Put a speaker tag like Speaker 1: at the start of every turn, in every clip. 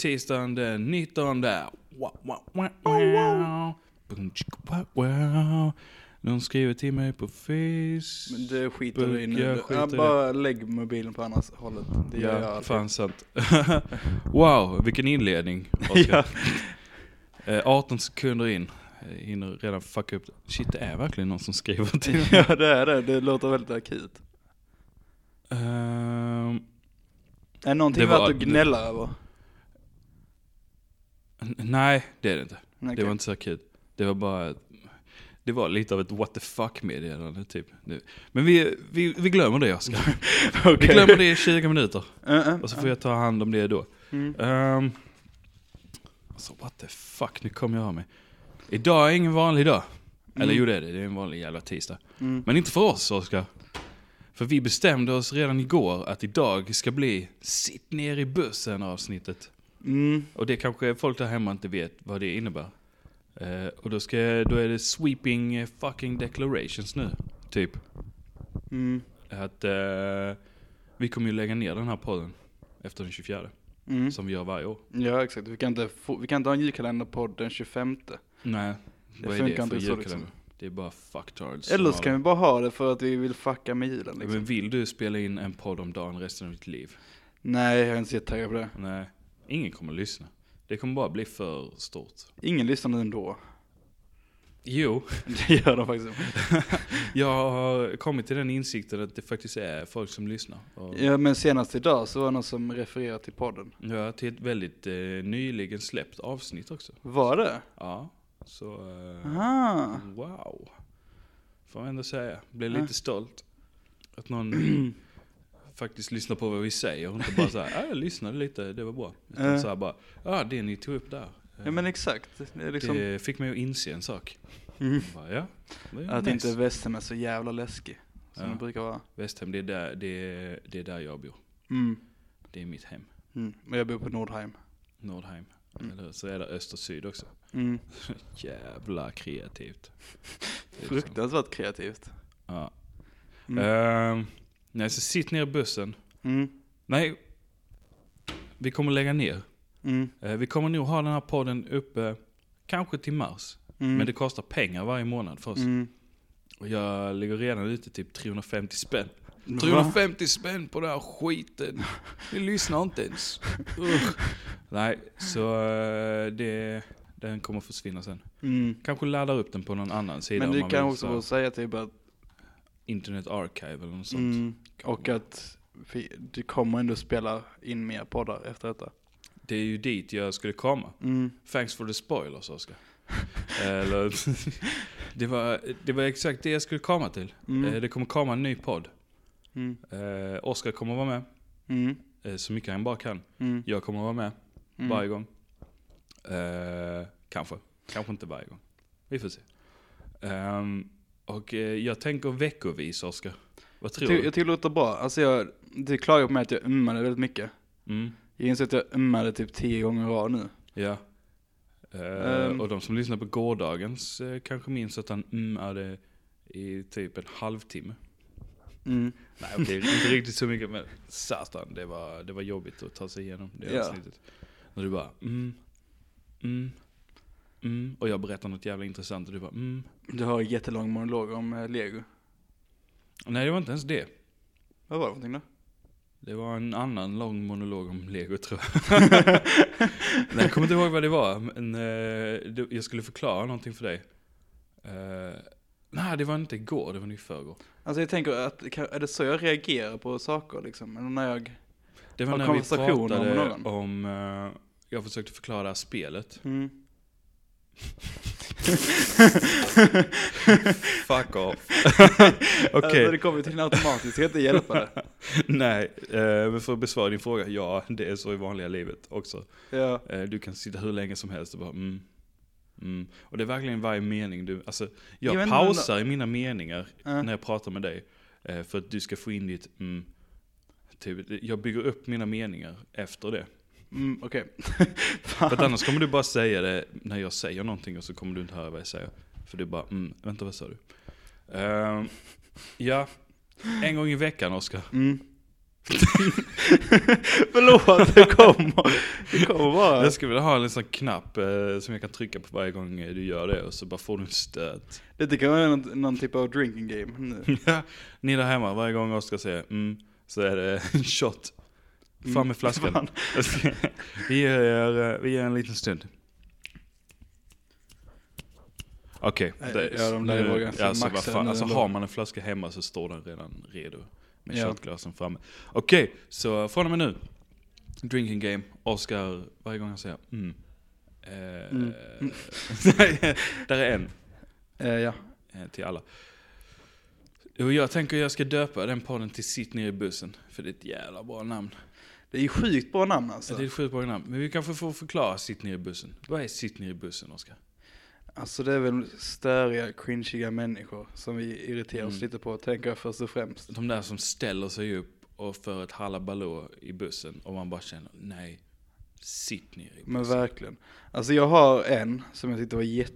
Speaker 1: Tisdagen den 19. Wow, wow, wow, wow. Boom, chicka, wow, wow. Någon skriver till mig på face.
Speaker 2: Men det skiter du i nu.
Speaker 1: Jag skiter det.
Speaker 2: bara lägg mobilen på andra hållet. Det gör jag
Speaker 1: Ja, fan sant. wow, vilken inledning.
Speaker 2: Ja.
Speaker 1: Eh, 18 sekunder in. Jag hinner redan fucka upp det. Shit, det är verkligen någon som skriver till mig.
Speaker 2: ja det är det. Det låter väldigt akut.
Speaker 1: Ehm,
Speaker 2: Är någonting värt att gnälla över?
Speaker 1: Nej, det är det inte.
Speaker 2: Okej.
Speaker 1: Det var inte så akut. Det var bara, det var lite av ett what the fuck meddelande typ. Men vi, vi, vi glömmer det Oskar. Vi
Speaker 2: Okej.
Speaker 1: glömmer det i 20 minuter.
Speaker 2: Uh, uh,
Speaker 1: Och så får jag ta hand om det då.
Speaker 2: Mm.
Speaker 1: Um, alltså what the fuck, nu kom jag av mig. Idag är ingen vanlig dag. Eller
Speaker 2: Mm.
Speaker 1: jo det är det, det är en vanlig jävla tisdag.
Speaker 2: Mm.
Speaker 1: Men inte för oss Oskar. För vi bestämde oss redan igår att idag ska bli sitt ner i bussen avsnittet.
Speaker 2: Mm.
Speaker 1: Och det kanske folk där hemma inte vet vad det innebär. Eh, och då, ska, då är det sweeping fucking declarations nu, typ.
Speaker 2: Mm.
Speaker 1: Att eh, vi kommer ju lägga ner den här podden efter den 24,
Speaker 2: Mm.
Speaker 1: som vi gör varje år.
Speaker 2: Ja exakt. Vi kan, inte få, vi kan inte ha en julkalender på den 25.
Speaker 1: Nej,
Speaker 2: Det
Speaker 1: vad är det för julkalender?
Speaker 2: liksom.
Speaker 1: Det är bara fucktards.
Speaker 2: Eller så kan vi bara ha det för att vi vill fucka med julen liksom.
Speaker 1: Men vill du spela in en podd om dagen resten av ditt liv?
Speaker 2: Nej, jag är inte så jättetaggad på det.
Speaker 1: Nej, ingen kommer lyssna. Det kommer bara bli för stort.
Speaker 2: Ingen lyssnar ändå.
Speaker 1: Jo,
Speaker 2: Det gör de faktiskt.
Speaker 1: jag har kommit till den insikten att det faktiskt är folk som lyssnar. Och,
Speaker 2: Ja, men senast idag så var det någon som refererade till podden.
Speaker 1: Ja, till ett väldigt eh, nyligen släppt avsnitt också.
Speaker 2: Var det?
Speaker 1: Ja, så eh,
Speaker 2: Aha.
Speaker 1: wow. Får man ändå säga. Blev
Speaker 2: Ja.
Speaker 1: lite stolt. Att någon faktiskt lyssnar på vad vi säger och inte bara såhär, ja jag lyssnade lite, det var bra. Utan
Speaker 2: Ja.
Speaker 1: så här bara, ja det ni tog upp där. eh,
Speaker 2: Ja men exakt. Det liksom,
Speaker 1: Det fick mig att inse en sak.
Speaker 2: Mm.
Speaker 1: Bara, ja,
Speaker 2: Att
Speaker 1: nice.
Speaker 2: inte västen är så jävla läskig. Som
Speaker 1: Ja.
Speaker 2: det brukar vara.
Speaker 1: Västhem, det är, där, det, är, det är där jag bor.
Speaker 2: Mm.
Speaker 1: Det är mitt hem.
Speaker 2: Mm. Men jag bor på Nordheim.
Speaker 1: Nordheim.
Speaker 2: Mm.
Speaker 1: Eller så är det öst och syd också.
Speaker 2: Mm.
Speaker 1: Jävla kreativt. Så.
Speaker 2: Fruktansvärt kreativt.
Speaker 1: Ja.
Speaker 2: Mm.
Speaker 1: Ehm, nej, så sitt ner i bussen.
Speaker 2: Mm.
Speaker 1: Nej, vi kommer lägga ner.
Speaker 2: Mm.
Speaker 1: Eh, vi kommer nog ha den här podden uppe kanske till mars.
Speaker 2: Mm.
Speaker 1: Men det kostar pengar varje månad för oss.
Speaker 2: Mm.
Speaker 1: Och jag ligger redan ute typ 350 spänn.
Speaker 2: Va?
Speaker 1: 350 spänn på den här skiten. Vi lyssnar inte ens. Usch. Nej, så eh, det, den kommer försvinna sen.
Speaker 2: Mm.
Speaker 1: Kanske laddar upp den på någon annan sida
Speaker 2: Men
Speaker 1: man
Speaker 2: kan också säga typ att,
Speaker 1: Internet Archive eller något sånt.
Speaker 2: mm, och att du kommer ändå spela in mer poddar efter detta.
Speaker 1: Det är ju dit jag skulle komma.
Speaker 2: Mm.
Speaker 1: Thanks for the spoilers Oskar. Eller, det, var, det var exakt det jag skulle komma till.
Speaker 2: Mm.
Speaker 1: Eh, Det kommer komma en ny podd.
Speaker 2: Mm.
Speaker 1: Eh, Oskar kommer vara med,
Speaker 2: Mm.
Speaker 1: eh, så mycket han bara kan.
Speaker 2: Mm.
Speaker 1: Jag kommer vara med
Speaker 2: Mm.
Speaker 1: varje gång. Eh, kanske, kanske inte varje gång. Vi får se. Ehm, och eh, jag tänker veckovis Oskar. Vad
Speaker 2: Jag
Speaker 1: tror
Speaker 2: tycker,
Speaker 1: du?
Speaker 2: jag tycker det låter bra. Alltså jag, du klagar på mig att jag ummade väldigt mycket.
Speaker 1: Mm,
Speaker 2: Jag inser att jag ummade typ tio gånger i rad nu.
Speaker 1: ja. Eh,
Speaker 2: Ehm.
Speaker 1: och de som lyssnar på gårdagens eh, kanske minns att han ummade i typ en halvtimme.
Speaker 2: Mm.
Speaker 1: Nej okej, inte riktigt så mycket men satan, det var, det var jobbigt att ta sig igenom det
Speaker 2: Ja.
Speaker 1: avsnittet. När du bara mm, mm, mm, och jag berättar något jävla intressant och du bara mm.
Speaker 2: Du har en jättelång monolog om eh, lego.
Speaker 1: Nej det var inte ens det.
Speaker 2: Vad var det för någonting då?
Speaker 1: Det var en annan lång monolog om lego tror jag. Nej jag kommer inte ihåg vad det var, men eh, det, jag skulle förklara någonting för dig. Eh, nej det var inte igår, det var nog i förrgår.
Speaker 2: Alltså jag tänker att, är det så jag reagerar på saker liksom? Eller när jag...
Speaker 1: Det var
Speaker 2: Har
Speaker 1: när vi pratade
Speaker 2: någon?
Speaker 1: om, eh, jag försökte förklara spelet.
Speaker 2: Mm.
Speaker 1: Fuck off. Okej.
Speaker 2: Alltså det kommer till en automatiskt, ska inte hjälpa det.
Speaker 1: Nej, eh, men för att besvara din fråga, ja det är så i vanliga livet också.
Speaker 2: Ja.
Speaker 1: Eh, du kan sitta hur länge som helst och bara mm, mm. Och det är verkligen varje mening du, alltså jag
Speaker 2: Jag
Speaker 1: pausar i mina meningar
Speaker 2: Ja.
Speaker 1: när jag pratar med dig. eh, För att du ska få in ditt mm. Typ, jag bygger upp mina meningar efter det.
Speaker 2: Mm, okej.
Speaker 1: För att annars kommer du bara säga det när jag säger någonting och så kommer du inte höra vad jag säger. För du bara, mm, vänta vad sa du? Ehm, ja, en gång i veckan Oskar.
Speaker 2: Mm. Förlåt, det kommer. Det kommer bara.
Speaker 1: Jag skulle vilja ha en sån knapp eh, som jag kan trycka på varje gång du gör det och så bara får du en stöt.
Speaker 2: Det kan vara någon, någon typ av drinking game. nu.
Speaker 1: Ni där hemma, varje gång Oskar säger mm, så är det en shot. Fram med flaskan. Vi, ger, eh, vi ger en liten stund. Okej.
Speaker 2: Nej,
Speaker 1: det-
Speaker 2: ja, de vara ganska
Speaker 1: alltså,
Speaker 2: maxade
Speaker 1: fan,
Speaker 2: nu
Speaker 1: alltså har man en flaska hemma så står den redan redo. Med
Speaker 2: Ja.
Speaker 1: shotglasen framme. Okej, så från och med nu. Drinking game. Oskar, varje gång han säger mm. Eh,
Speaker 2: Mm.
Speaker 1: där är en
Speaker 2: Eh, ja.
Speaker 1: eh, till alla. Och jag tänker jag ska döpa den podden till Sitt ner i bussen. För det är ett jävla bra namn.
Speaker 2: Det är ju sjukt bra namn alltså.
Speaker 1: Det är ett sjukt bra namn. Men vi kanske får förklara Sitt ner i bussen. Vad är Sitt ner i bussen, Oskar?
Speaker 2: Alltså det är väl störiga, cringiga människor som vi irriterar oss
Speaker 1: Mm.
Speaker 2: lite på, tänker jag först och främst.
Speaker 1: De där som ställer sig upp och för ett halabaloo i bussen och man bara känner nej, sitt ner i bussen.
Speaker 2: Men verkligen. Alltså jag har en som jag tyckte var jätte...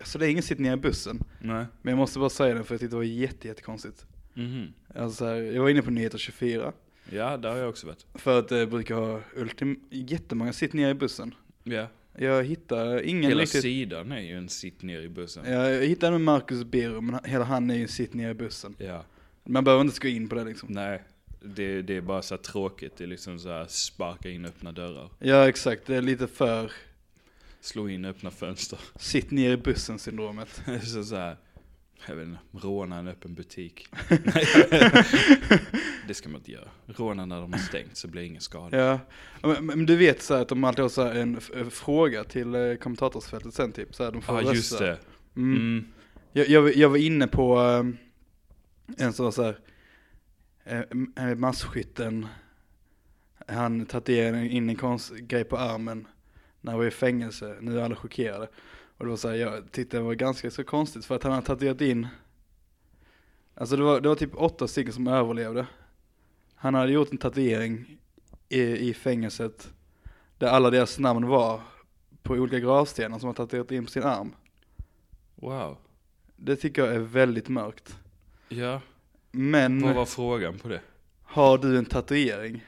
Speaker 2: Alltså det är ingen sitt ner i bussen.
Speaker 1: Nej.
Speaker 2: Men jag måste bara säga den för jag tyckte det var jätte, jättekonstigt.
Speaker 1: Mhm.
Speaker 2: Alltså jag var inne på Nyheter 24.
Speaker 1: Ja, där har jag också varit.
Speaker 2: För att det brukar ha ultim- jättemånga sitt ner i bussen.
Speaker 1: Ja.
Speaker 2: Jag hittar ingen
Speaker 1: Hela
Speaker 2: riktigt...
Speaker 1: sidan är ju en sitt ner i bussen.
Speaker 2: Ja, jag hittade med Marcus Birro, men hela han är ju sitt ner i bussen.
Speaker 1: Ja.
Speaker 2: Man behöver inte gå in på det liksom.
Speaker 1: Nej, det, det är bara så här tråkigt. Det är liksom så här sparka in öppna dörrar.
Speaker 2: Ja exakt, det är lite för
Speaker 1: Slå in öppna fönster.
Speaker 2: sitt ner i bussen syndromet.
Speaker 1: så, så här, jag vet inte, råna en öppen butik. det ska man inte göra. Råna när de har stängt så blir ingen skada.
Speaker 2: Ja, men, men du vet så här att de alltid har så här en, en fråga till eh, kommentatorsfältet sen typ, så här, de får
Speaker 1: Ja,
Speaker 2: rösta.
Speaker 1: just det.
Speaker 2: Mm.
Speaker 1: Mm.
Speaker 2: Jag, jag, var- jag var inne på um, en sån så här, eh, m- eh, masskytten, han tatuerade in en konst grej på armen när han var i fängelse, nu är alla chockerade. Och det var så här, jag tyckte det var ganska så konstigt för att han hade tatuerat in, alltså det var, det var typ åtta stycken som överlevde. Han hade gjort en tatuering i, i fängelset där alla deras namn var på olika gravstenar som han tatuerat in på sin arm.
Speaker 1: Wow.
Speaker 2: Det tycker jag är väldigt mörkt.
Speaker 1: Ja,
Speaker 2: Men
Speaker 1: vad var frågan på det?
Speaker 2: har du en tatuering?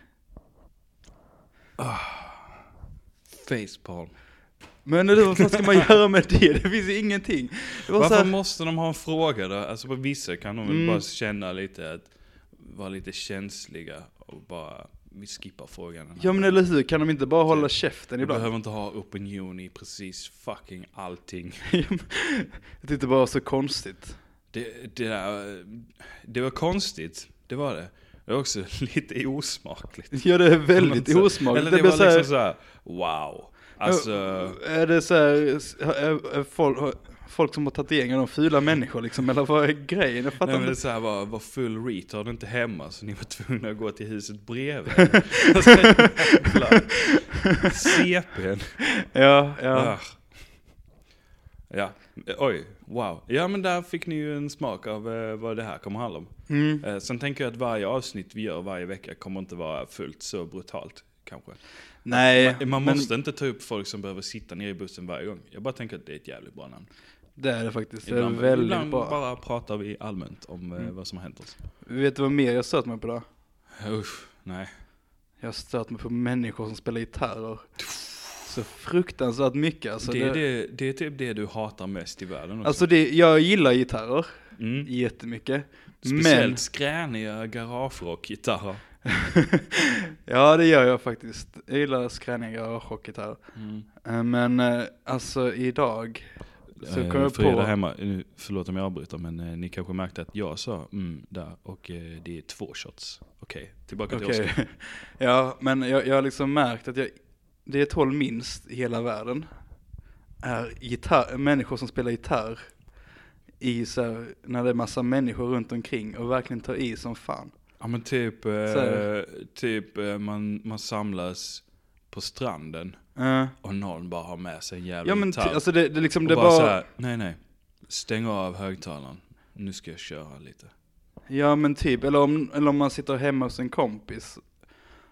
Speaker 1: Facepalm.
Speaker 2: Men du, vad ska man göra med det? Det finns ju ingenting.
Speaker 1: Varför
Speaker 2: här,
Speaker 1: måste de ha en fråga då? Alltså på vissa kan de väl
Speaker 2: Mm.
Speaker 1: bara känna lite att, vara lite känsliga och bara, vi skippar frågan.
Speaker 2: ja men eller hur, kan de inte bara hålla
Speaker 1: Typ.
Speaker 2: käften
Speaker 1: Vi
Speaker 2: ibland?
Speaker 1: behöver inte ha opinion i precis fucking allting.
Speaker 2: jag tyckte det bara var så konstigt.
Speaker 1: Det, det, där, det var konstigt, det var det. Det var också lite osmakligt.
Speaker 2: Ja det är väldigt
Speaker 1: Så-
Speaker 2: osmakligt.
Speaker 1: Eller
Speaker 2: Det
Speaker 1: det var
Speaker 2: så här,
Speaker 1: liksom såhär, wow. Alltså,
Speaker 2: är det så här, är, är folk, folk som har tatueringar, de fula människor liksom, eller vad är grejen? Jag fattar
Speaker 1: nej, men
Speaker 2: inte.
Speaker 1: såhär var, var full retard inte hemma så ni var tvungna att gå till huset bredvid. alltså, jävla CPn.
Speaker 2: Ja, ja.
Speaker 1: Ja, oj, wow. Ja men där fick ni ju en smak av eh, vad det här kommer handla om.
Speaker 2: Mm.
Speaker 1: Eh, sen tänker jag att varje avsnitt vi gör varje vecka kommer inte vara fullt så brutalt, kanske.
Speaker 2: Nej,
Speaker 1: Man, man
Speaker 2: men
Speaker 1: måste inte ta upp folk som behöver sitta ner i bussen varje gång. Jag bara tänker att det är ett jävligt bra namn.
Speaker 2: Det är det faktiskt. Det är
Speaker 1: Ibland,
Speaker 2: väldigt
Speaker 1: ibland
Speaker 2: bra.
Speaker 1: bara pratar vi allmänt om eh,
Speaker 2: Mm.
Speaker 1: vad som har hänt oss.
Speaker 2: Vet du vad mer jag stört mig på då?
Speaker 1: Usch, nej.
Speaker 2: Jag har stört mig på människor som spelar gitarrer. Så fruktansvärt mycket alltså.
Speaker 1: det, är
Speaker 2: det,
Speaker 1: det, det är typ det du hatar mest i världen också.
Speaker 2: alltså det, jag gillar gitarrer
Speaker 1: mm.
Speaker 2: jättemycket.
Speaker 1: Speciellt skräniga garagerockgitarrer.
Speaker 2: ja det gör jag faktiskt. Jag gillar skräniga garagerockgitarrer.
Speaker 1: Mm.
Speaker 2: Eh, Men eh, alltså idag så
Speaker 1: Eh,
Speaker 2: kom jag
Speaker 1: där
Speaker 2: på,
Speaker 1: hemma, nu, förlåt om jag avbryter men eh, ni kanske märkte att jag sa mm där och eh, det är två shots. Okej, tillbaka till
Speaker 2: okej.
Speaker 1: Oskar.
Speaker 2: ja men jag, jag har liksom märkt att jag, det jag tål minst i hela världen är gitarr, människor som spelar gitarr i så här, när det är massa människor runt omkring och verkligen tar i som fan.
Speaker 1: Ja men typ, eh, typ eh, man, man samlas på stranden
Speaker 2: Eh,
Speaker 1: och någon bara har med sig en jävla
Speaker 2: ja men
Speaker 1: gitarr.
Speaker 2: alltså det, det liksom,
Speaker 1: och
Speaker 2: det
Speaker 1: bara,
Speaker 2: bara,
Speaker 1: så här, nej nej, stäng av högtalaren. Nu ska jag köra lite.
Speaker 2: ja men typ, eller om, eller om man sitter hemma hos en kompis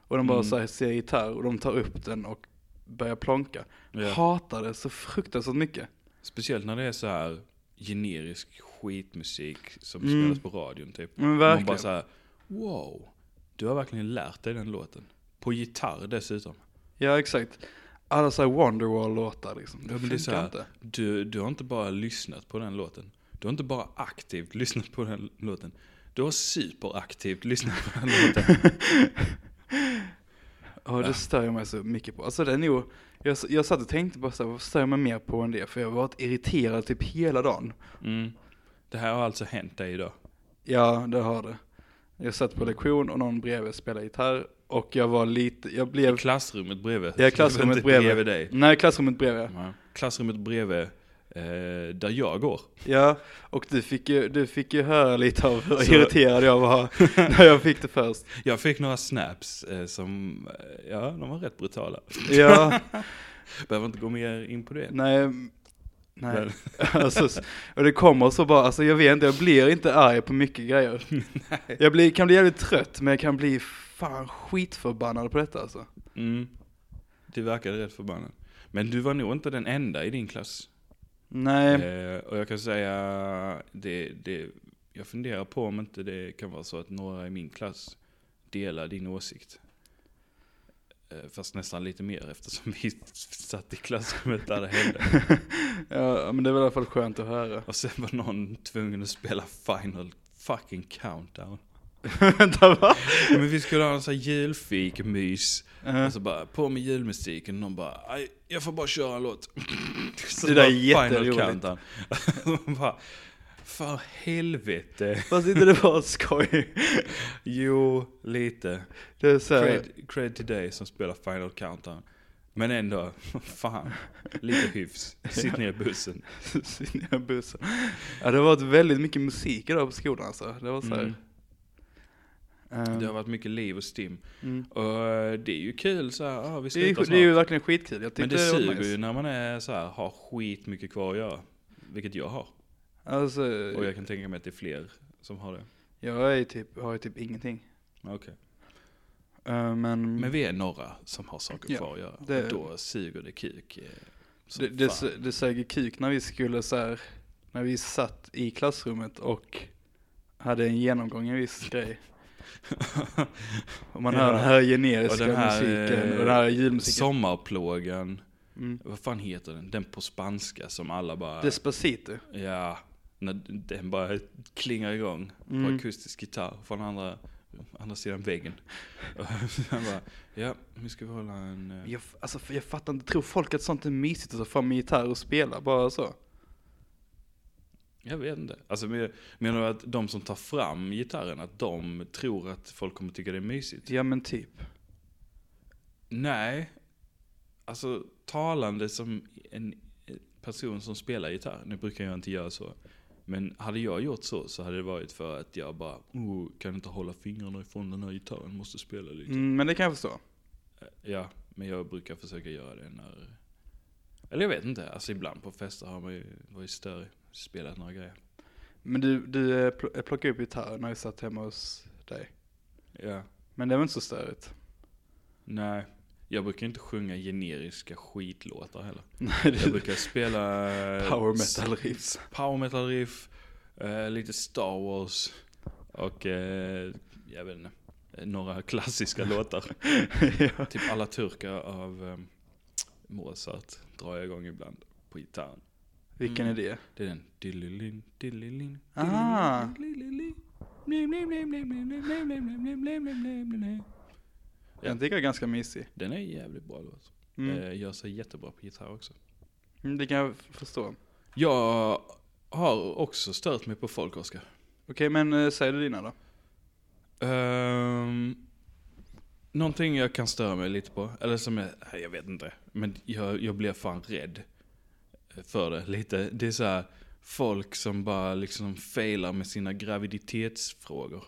Speaker 2: och de bara
Speaker 1: Mm.
Speaker 2: så här, ser gitarr och de tar upp den och börjar plonka.
Speaker 1: Ja.
Speaker 2: Hatar det så fruktansvärt mycket.
Speaker 1: Speciellt när det är så här generisk skitmusik som
Speaker 2: Mm.
Speaker 1: spelas på radion typ.
Speaker 2: Men
Speaker 1: Man
Speaker 2: verkligen.
Speaker 1: bara så här, wow, Du har verkligen lärt dig den låten. På gitarr dessutom.
Speaker 2: Ja, exakt. Alla såhär Wonderwall-låtar liksom. Det
Speaker 1: Ja, men det är så här-
Speaker 2: inte.
Speaker 1: Du, du har inte bara lyssnat på den låten. Du har inte bara aktivt lyssnat på den låten. Du har superaktivt lyssnat på den låten.
Speaker 2: Ja, det stör jag mig så mycket på. Alltså det är nog, jag, jag satt och tänkte på så här, vad stör jag mig mer på än det? För jag har varit irriterad typ hela dagen.
Speaker 1: Mm. Det här har alltså hänt dig idag.
Speaker 2: Ja, det har det. Jag satt på lektion och någon bredvid spelade gitarr och jag var lite, jag
Speaker 1: I
Speaker 2: blev,
Speaker 1: klassrummet bredvid.
Speaker 2: Ja, klassrummet
Speaker 1: Inte
Speaker 2: bredvid.
Speaker 1: dig.
Speaker 2: nej klassrummet bredvid.
Speaker 1: Ja. Klassrummet bredvid, eh, där jag går.
Speaker 2: Ja, och du fick ju, du fick ju höra lite av hur
Speaker 1: Så-
Speaker 2: irriterad jag var när jag fick det först.
Speaker 1: Jag fick några snaps eh, som, eh, ja, de var rätt brutala.
Speaker 2: Ja,
Speaker 1: Behöver inte gå mer in på det.
Speaker 2: nej, nej. Alltså, och det kommer så bara, alltså jag vet inte, jag blir inte arg på mycket grejer. Jag blir, kan bli jävligt trött, men jag kan bli fan skitförbannad på detta alltså.
Speaker 1: mm, det verkade rätt förbannad. Men du var nog inte den enda i din klass.
Speaker 2: Nej,
Speaker 1: Eh, och jag kan säga, det, det, jag funderar på om inte det kan vara så att några i min klass delar din åsikt. Eh, fast nästan lite mer eftersom vi satt i klassrummet där det hände.
Speaker 2: ja, men det väl i alla fall skönt att höra.
Speaker 1: Och sen var någon tvungen att spela final fucking countdown.
Speaker 2: Vänta va?
Speaker 1: Men vi skulle ha en sån här julfikmys.
Speaker 2: Uh,
Speaker 1: Och så bara, på med julmusiken. Och någon bara, "Aj, jag får bara köra en låt. Så
Speaker 2: Det där är jätteroligt.
Speaker 1: för helvete.
Speaker 2: fast inte det var skoj.
Speaker 1: Jo, lite.
Speaker 2: Det är så här,
Speaker 1: Cred, cred till dig som spelar final countdown. Men ändå, fan. Lite hyfs. Sitt ner i bussen.
Speaker 2: sitter i bussen. Ja, det har varit väldigt mycket musik idag på skolan alltså. Det var så.
Speaker 1: Mm.
Speaker 2: ehm,
Speaker 1: Det har varit mycket liv och stim.
Speaker 2: mm.
Speaker 1: Och eh, det är ju kul så här, ah, vi
Speaker 2: det, är,
Speaker 1: slutar
Speaker 2: det är ju
Speaker 1: snart.
Speaker 2: verkligen skitkul.
Speaker 1: Men det
Speaker 2: var
Speaker 1: suger ju när man är så här, har skit mycket kvar att göra. Vilket jag har.
Speaker 2: Alltså,
Speaker 1: Och jag kan tänka mig att det är fler som har det.
Speaker 2: jag är typ, har ju typ ingenting.
Speaker 1: Okej.
Speaker 2: Eh, men
Speaker 1: Men vi är några som har saker
Speaker 2: Ja,
Speaker 1: kvar att göra.
Speaker 2: det-
Speaker 1: då suger det kuk. eh,
Speaker 2: det, det, det sög kuk när vi skulle så här, när vi satt i klassrummet och hade en genomgång en viss grej. Och man hör
Speaker 1: Ja.
Speaker 2: den här generiska
Speaker 1: Och den här,
Speaker 2: musiken
Speaker 1: eh,
Speaker 2: och den här julmusiken.
Speaker 1: Sommarplågan.
Speaker 2: Mm.
Speaker 1: Vad fan heter den? Den på spanska som alla bara...
Speaker 2: Despacito.
Speaker 1: Ja, när den bara klingar igång på
Speaker 2: Mm.
Speaker 1: akustisk gitarr från andra, andra sidan väggen. Han bara, ja, nu ska vi hålla en... eh,
Speaker 2: Jag, alltså, jag fattar inte, tror folk att sånt är mysigt att ta fram en gitarr och spela bara så?
Speaker 1: Jag vet inte. Alltså men- menar du att de som tar fram gitarren, att de tror att folk kommer tycka det är mysigt?
Speaker 2: Ja men typ.
Speaker 1: Nej. Alltså talande som en person som spelar gitarr. Nu brukar jag inte göra så. Men hade jag gjort så så hade det varit för att jag bara, oh, kan inte hålla fingrarna ifrån den här gitarren, måste spela lite.
Speaker 2: Mm, men det kan jag förstå.
Speaker 1: Ja, men jag brukar försöka göra det när... Eller jag vet inte, alltså ibland på fester har man ju varit större, spelat några grejer.
Speaker 2: Men du, du eh, pl- plockade upp gitarren när vi satt hemma hos dig.
Speaker 1: Ja.
Speaker 2: Men det var inte så störigt.
Speaker 1: Nej, jag brukar inte sjunga generiska skitlåtar heller.
Speaker 2: Nej,
Speaker 1: Jag brukar spela... eh,
Speaker 2: power metal riffs.
Speaker 1: Power metal riff, eh, lite Star Wars och eh, jag vet inte, eh, några klassiska låtar.
Speaker 2: ja.
Speaker 1: Typ alla turkar av eh, Mozart drar jag igång ibland på gitarren.
Speaker 2: Vilken
Speaker 1: Mm.
Speaker 2: är det?
Speaker 1: Det är den. Dillilin, dillilin,
Speaker 2: Ah.
Speaker 1: dillilin, Ja.
Speaker 2: Den tycker jag är ganska mysig.
Speaker 1: Den är jävligt bra låt.
Speaker 2: Mm.
Speaker 1: Eh, Gör sig jättebra på gitarr också.
Speaker 2: Mm, Det kan jag förstå.
Speaker 1: Jag har också stört mig på folk, Oskar.
Speaker 2: Okej, men eh, säg du dina då.
Speaker 1: Um, någonting jag kan störa mig lite på, eller som är, nej, jag vet inte, men jag, jag blir fan rädd för det lite. Det är så här, folk som bara liksom failar med sina graviditetsfrågor.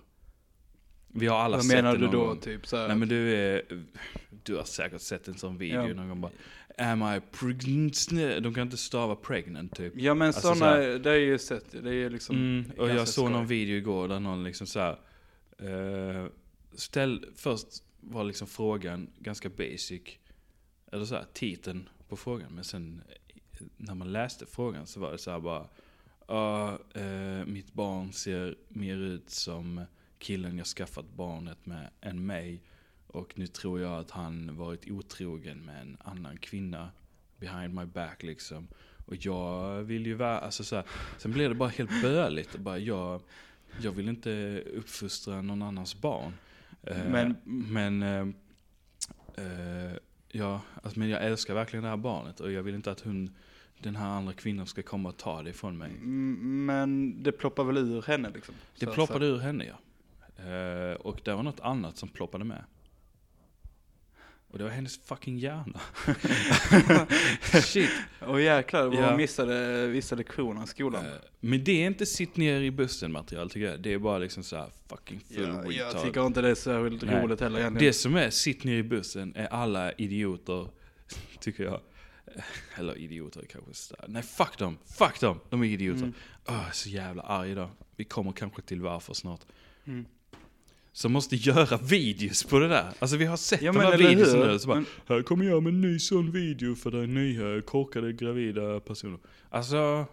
Speaker 1: Vi har alla
Speaker 2: Vad
Speaker 1: sett
Speaker 2: menar
Speaker 1: det
Speaker 2: du
Speaker 1: någon
Speaker 2: då?
Speaker 1: gång.
Speaker 2: Typ så här,
Speaker 1: Nej men du är, du har säkert sett en sån video
Speaker 2: Ja.
Speaker 1: någon gång bara, Am I pregnant? De kan inte stava pregnant typ.
Speaker 2: Ja men
Speaker 1: Alltså,
Speaker 2: sådana,
Speaker 1: så här-
Speaker 2: det är ju sett, det är ju liksom
Speaker 1: Mm, och jag såg
Speaker 2: skoj.
Speaker 1: någon video igår där någon liksom så här, eh, ställ, först var liksom frågan ganska basic, eller så här, titeln på frågan, men sen eh, när man läste frågan så var det så här bara, ja, eh, mitt barn ser mer ut som killen jag skaffat barnet med än mig. Och nu tror jag att han varit otrogen med en annan kvinna behind my back liksom. Och jag vill ju vara, alltså så här, sen blev det bara helt böligt. Och Bara, jag, jag vill inte uppfostra någon annans barn. Eh,
Speaker 2: Men-
Speaker 1: men, eh, eh, ja, alltså, men jag älskar verkligen det här barnet och jag vill inte att hon, den här andra kvinnan ska komma och ta det ifrån mig.
Speaker 2: Men det ploppar väl ur henne liksom?
Speaker 1: Det
Speaker 2: Så-
Speaker 1: ploppade ur henne ja. Eh, och det var något annat som ploppade med. Och det var hennes fucking hjärna. Shit.
Speaker 2: Åh jäklar, vad
Speaker 1: Ja.
Speaker 2: hon missade vissa lektioner i skolan.
Speaker 1: Eh, men det är inte sitt ner i bussen material tycker jag. Det är bara liksom så här fucking full
Speaker 2: Ja, jag
Speaker 1: retard.
Speaker 2: tycker inte det är särskilt
Speaker 1: Nej.
Speaker 2: roligt heller egentligen.
Speaker 1: Det som är sitt ner i bussen är alla idioter, tycker jag. Eller idioter kanske. Nej fuck dem, fuck dem, de är idioter.
Speaker 2: Mm.
Speaker 1: Jag är så jävla arg idag. Vi kommer kanske till varför snart.
Speaker 2: Mm.
Speaker 1: Som måste göra videos på det där. Alltså vi har sett
Speaker 2: Ja
Speaker 1: de här videosen nu. Så bara,
Speaker 2: Men,
Speaker 1: här kommer jag med en ny sån video för är nya korkade gravida personer. Alltså,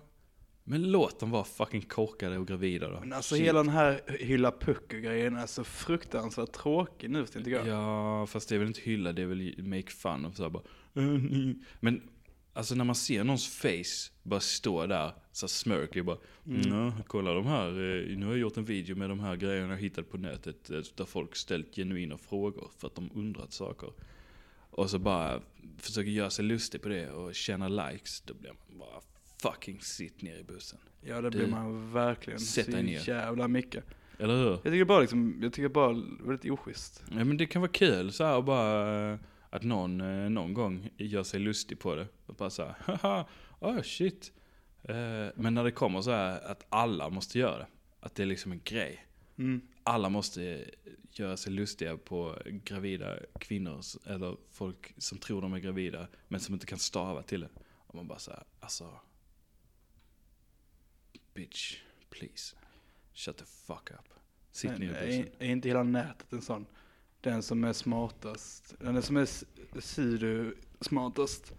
Speaker 1: men låt dem vara fucking korkade och gravida då.
Speaker 2: men alltså
Speaker 1: Shit.
Speaker 2: hela den här hylla pucko-grejen är så fruktansvärt tråkig nu tycker jag.
Speaker 1: Ja, fast det är väl inte hylla, det är väl make fun och så bara, "Äh, ni." Men alltså när man ser någons face bara stå där, så smirky bara,
Speaker 2: Mm.
Speaker 1: kolla de här, eh, nu har jag gjort en video med de här grejerna jag hittat på nätet, eh, där folk ställt genuina frågor för att de undrat saker. Och så bara försöker göra sig lustig på det och tjäna likes, då blir man bara fucking sitt ner i bussen.
Speaker 2: Ja det blir man verkligen
Speaker 1: sätt
Speaker 2: så
Speaker 1: dig ner.
Speaker 2: jävla mycket.
Speaker 1: Eller hur?
Speaker 2: Jag tycker bara liksom, jag tycker bara väldigt oschysst.
Speaker 1: Ja men det kan vara kul så här och bara eh, att någon eh, någon gång gör sig lustig på det. Och bara så här, haha, oh shit. Eh, Men när det kommer så här att alla måste göra det. Att det är liksom en grej.
Speaker 2: Mm.
Speaker 1: Alla måste göra sig lustiga på gravida kvinnor eller folk som tror de är gravida men som inte kan stava till det. Och man bara så här, alltså. Bitch, please. Shut the fuck up. Sitt ner i bussen.
Speaker 2: är inte hela nätet en sån? Den som är smartast, den som är s- sido-smartast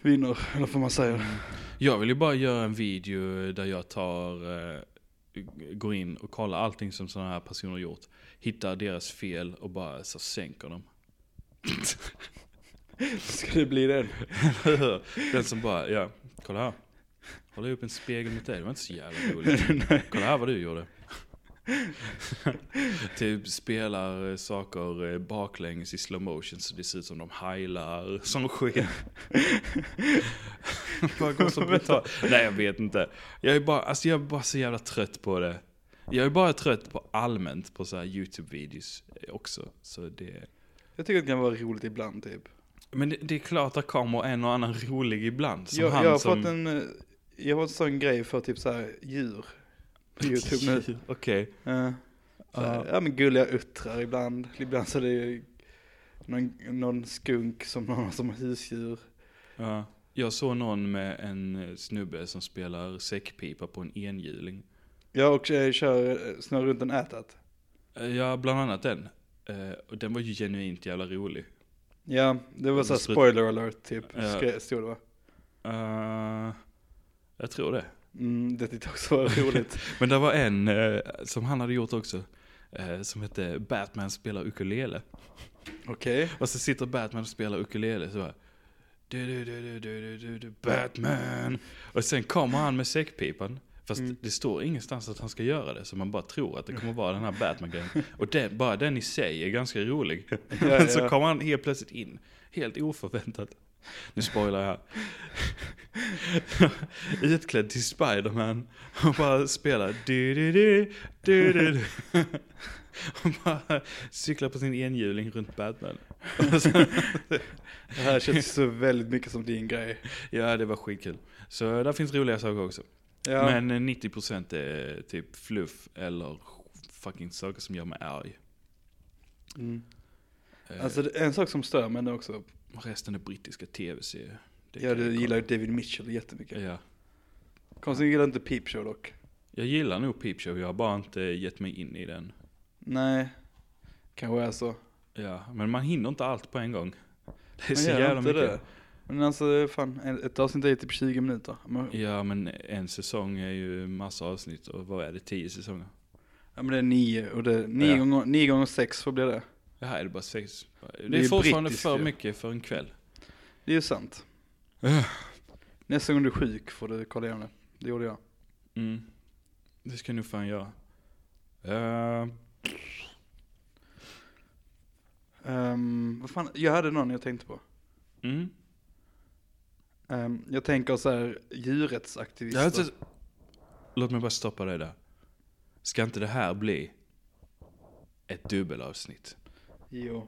Speaker 2: vinner, eller får man säga.
Speaker 1: Jag vill ju bara göra en video där jag tar, eh, går in och kollar allting som sådana här personer gjort. Hittar deras fel och bara så sänker dem.
Speaker 2: Ska det bli den?
Speaker 1: Den som bara, ja, kolla här. Håller upp en spegel mot dig, det var inte så jävla roligt. Kolla här vad du gjorde. typ spelar eh, saker eh, baklänges i slow motion så det ser ut som de heilar som skit. bara går så brutalt. Nej jag vet inte. Jag är bara, alltså jag är bara så jävla trött på det. Jag är bara trött på allmänt på så här YouTube-videos eh, också. Så det,
Speaker 2: Jag tycker det kan vara roligt ibland typ.
Speaker 1: men det, det är klart att kommer en och annan rolig ibland. Som
Speaker 2: Jag,
Speaker 1: han
Speaker 2: jag har
Speaker 1: som...
Speaker 2: fått en, jag har en sån grej för typ så här djur på YouTube nu.
Speaker 1: Okej.
Speaker 2: Ja. Så här, ja men gulliga uttrar ibland. Ibland så är det någon, någon skunk som någon har som husdjur.
Speaker 1: Ja. Jag såg någon med en snubbe som spelar säckpipa på en enhjuling.
Speaker 2: Jag och kör snurrar runt en ätat.
Speaker 1: Ja, bland annat den. Eh, Och den var ju genuint jävla rolig.
Speaker 2: Ja, det var så här
Speaker 1: Strut-
Speaker 2: spoiler alert typ,
Speaker 1: Ja.
Speaker 2: stod det va?
Speaker 1: Eh, jag tror det.
Speaker 2: Mm, det tyckte jag också var roligt.
Speaker 1: Men det var en eh, som han hade gjort också. eh, Som hette Batman spelar ukulele.
Speaker 2: Okej.
Speaker 1: Och så sitter Batman och spelar ukulele så bara. Du, du, du, Batman. Och sen kommer han med säckpipan. Fast
Speaker 2: Mm.
Speaker 1: det står ingenstans att han ska göra det. Så man bara tror att det kommer vara den här Batman-grejen. Och den, bara den i sig är ganska rolig. Men så
Speaker 2: ja.
Speaker 1: kommer han helt plötsligt in. Helt oförväntat. Nu spoilar jag. Utklädd till Spiderman. Och bara spelar du du du du du. Och bara cyklar på sin enhjuling runt Batman.
Speaker 2: Det här känns så väldigt mycket som din grej.
Speaker 1: ja det var skitkul. Så där finns roliga saker också.
Speaker 2: Ja,
Speaker 1: Men eh, 90% är typ fluff eller fucking saker som gör mig arg.
Speaker 2: mm.
Speaker 1: Eh,
Speaker 2: Alltså en sak som stör mig nu också
Speaker 1: resten är brittiska tv-serier.
Speaker 2: Ja, du gillar ju David Mitchell jättemycket.
Speaker 1: Ja.
Speaker 2: Konstigt gillar inte Peep Show dock.
Speaker 1: Jag gillar nog Peep Show, jag har bara inte gett mig in i den.
Speaker 2: Nej, kanske är så.
Speaker 1: Ja, men man hinner inte allt på en gång. Det är
Speaker 2: man
Speaker 1: så jävla mycket.
Speaker 2: Det. Men alltså fan, ett avsnitt är ju typ 20 minuter. Men...
Speaker 1: Ja men en säsong är ju massa avsnitt och vad är det, 10 säsonger?
Speaker 3: Ja men det är nio, och det, 9
Speaker 1: ja.
Speaker 3: gånger sex, vad blir det.
Speaker 1: Det här är det bara sex. Det är,
Speaker 3: det
Speaker 1: är fortfarande
Speaker 3: brittisk,
Speaker 1: för mycket för en kväll.
Speaker 3: Det är ju sant. Nästa gång du är sjuk får du kolla igenom det. Det gjorde jag.
Speaker 1: Mm. Det ska jag nog fan göra. Uh.
Speaker 3: Um, vad fan, jag hade någon jag tänkte på.
Speaker 1: Mm.
Speaker 3: Um, jag tänker så här, djurrättsaktivister.
Speaker 1: Inte... Låt mig bara stoppa dig där. Ska inte det här bli ett dubbelavsnitt?
Speaker 3: Io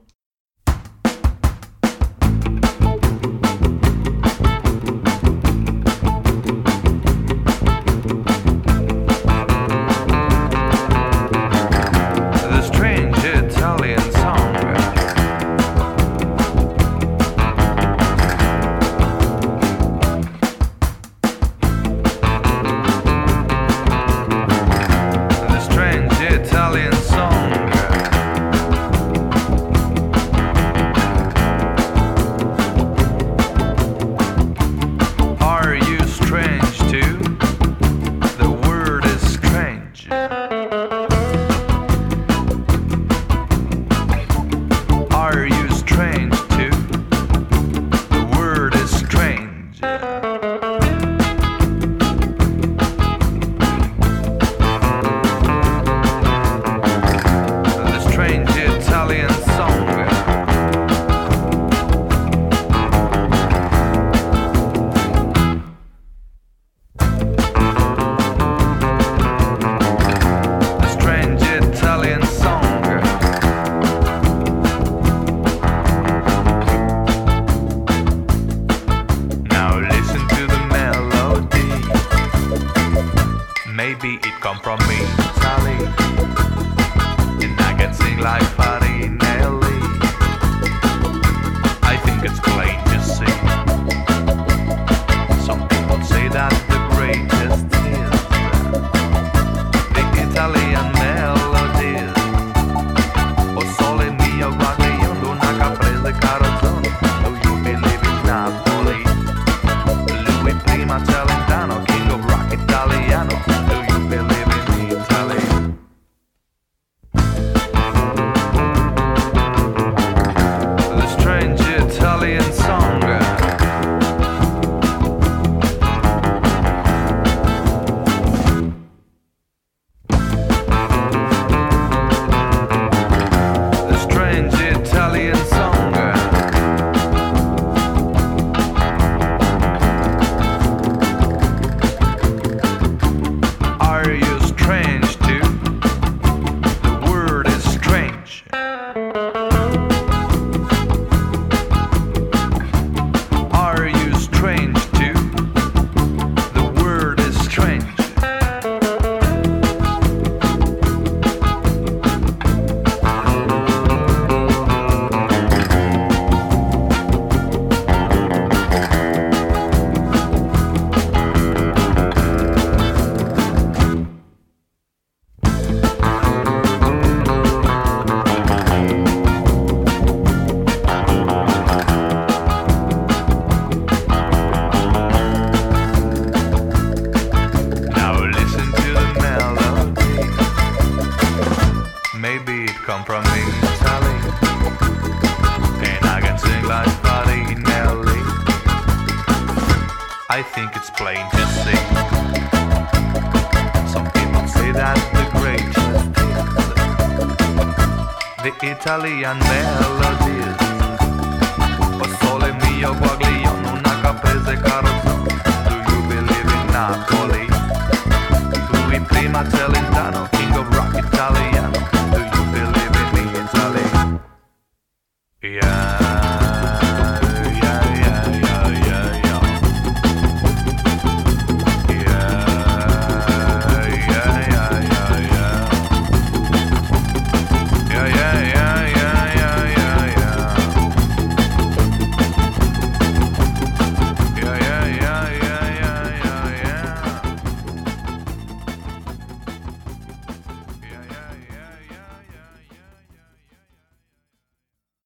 Speaker 4: the Italian melodies. Sole mio guaglione, una caprese carrozza.